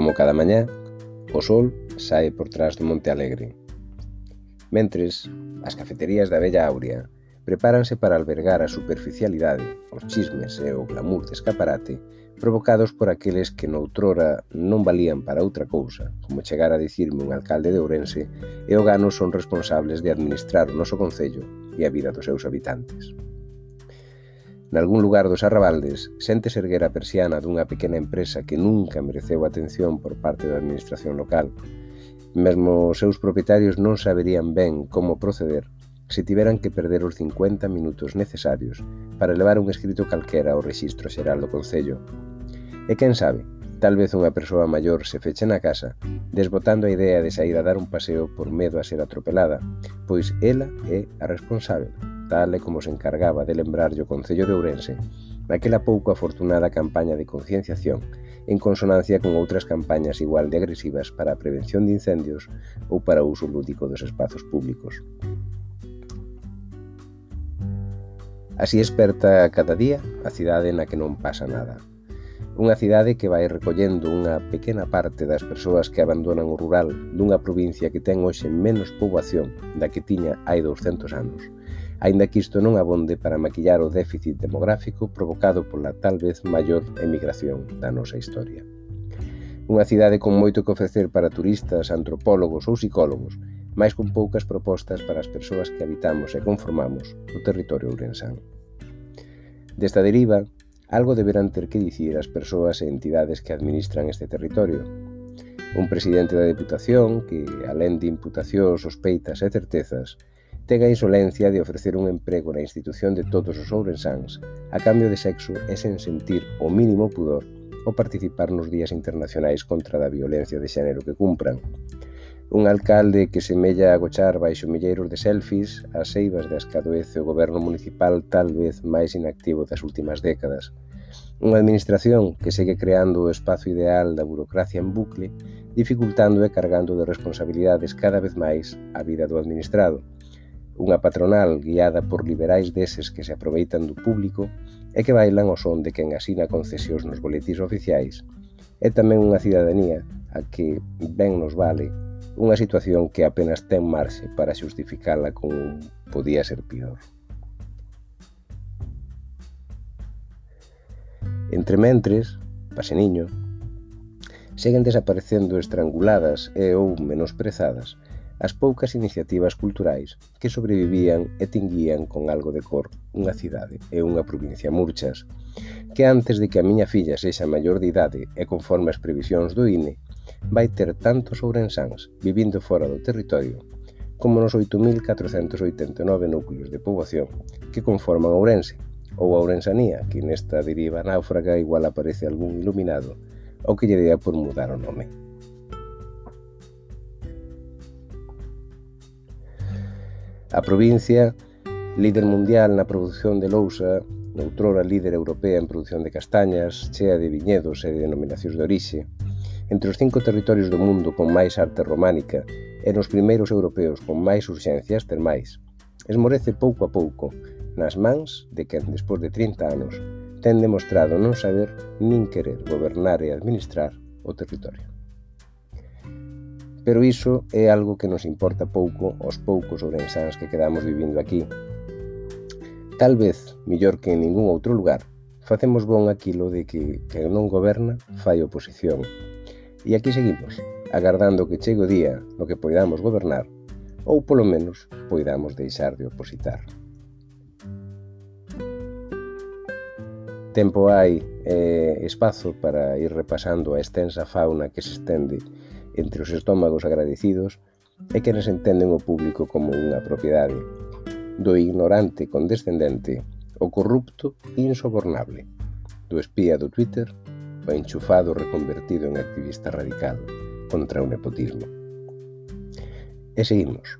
Como cada mañá, o sol sae por trás do Monte Alegre. Mentres, as cafeterías da Bella Áurea prepáranse para albergar a superficialidade, os chismes e o glamour de escaparate provocados por aqueles que noutrora non valían para outra cousa, como chegar a dicirme un alcalde de Ourense e o Gano son responsables de administrar o noso Concello e a vida dos seus habitantes. Nalgún lugar dos arrabaldes, xente serguera persiana dunha pequena empresa que nunca mereceu atención por parte da administración local. Mesmo os seus propietarios non saberían ben como proceder se tiveran que perder os 50 minutos necesarios para levar un escrito calquera ao Rexistro Xeral do Concello. E quen sabe, tal vez unha persoa maior se feche na casa, desbotando a idea de sair a dar un paseo por medo a ser atropelada, pois ela é a responsável tal e como se encargaba de lembrarlle o Concello de Ourense naquela pouco afortunada campaña de concienciación en consonancia con outras campañas igual de agresivas para a prevención de incendios ou para o uso lúdico dos espazos públicos. Así esperta cada día a cidade na que non pasa nada. Unha cidade que vai recollendo unha pequena parte das persoas que abandonan o rural dunha provincia que ten hoxe menos poboación da que tiña hai 200 anos, aínda que isto non abonde para maquillar o déficit demográfico provocado pola tal vez maior emigración da nosa historia. Unha cidade con moito que ofrecer para turistas, antropólogos ou psicólogos, máis con poucas propostas para as persoas que habitamos e conformamos o territorio ourensán. Desta deriva, algo deberán ter que dicir as persoas e entidades que administran este territorio. Un presidente da Deputación que, alén de imputacións, sospeitas e certezas, ten a insolencia de ofrecer un emprego na institución de todos os ourensáns a cambio de sexo e sen sentir o mínimo pudor o participar nos días internacionais contra a violencia de xénero que cumpran, Un alcalde que semella agochar baixo milleiros de selfies as seivas das que adoece o goberno municipal tal vez máis inactivo das últimas décadas. Unha administración que segue creando o espazo ideal da burocracia en bucle, dificultando e cargando de responsabilidades cada vez máis a vida do administrado. Unha patronal guiada por liberais deses que se aproveitan do público e que bailan o son de quen asina concesións nos boletís oficiais. E tamén unha cidadanía a que ben nos vale Unha situación que apenas ten marxe para xustificala con podía ser pior. Entre mentres, Paseniño, seguen desaparecendo estranguladas e ou menosprezadas as poucas iniciativas culturais que sobrevivían e tinguían con algo de cor unha cidade e unha provincia murchas, que antes de que a miña filla sexa maior de idade e conforme as previsións do INE, vai ter tantos ourensáns vivindo fora do territorio como nos 8.489 núcleos de poboación que conforman Ourense, ou a Ourensanía, que nesta deriva náufraga igual aparece algún iluminado, ou que lle dea por mudar o nome. A provincia, líder mundial na produción de lousa, noutrora líder europea en produción de castañas, chea de viñedos e de denominacións de orixe, Entre os cinco territorios do mundo con máis arte románica e nos primeiros europeos con máis urxencias termais, esmorece pouco a pouco nas mans de quen, despois de 30 anos, ten demostrado non saber nin querer gobernar e administrar o territorio. Pero iso é algo que nos importa pouco aos poucos ourensáns que quedamos vivindo aquí. Tal vez, millor que en ningún outro lugar, facemos bon aquilo de que quen non goberna fai oposición E aquí seguimos, agardando que chegue o día no que poidamos gobernar, ou polo menos poidamos deixar de opositar. Tempo hai eh, espazo para ir repasando a extensa fauna que se estende entre os estómagos agradecidos e quenes entenden o público como unha propiedade do ignorante condescendente, o corrupto insobornable, do espía do Twitter o enchufado reconvertido en activista radical contra o nepotismo. E seguimos.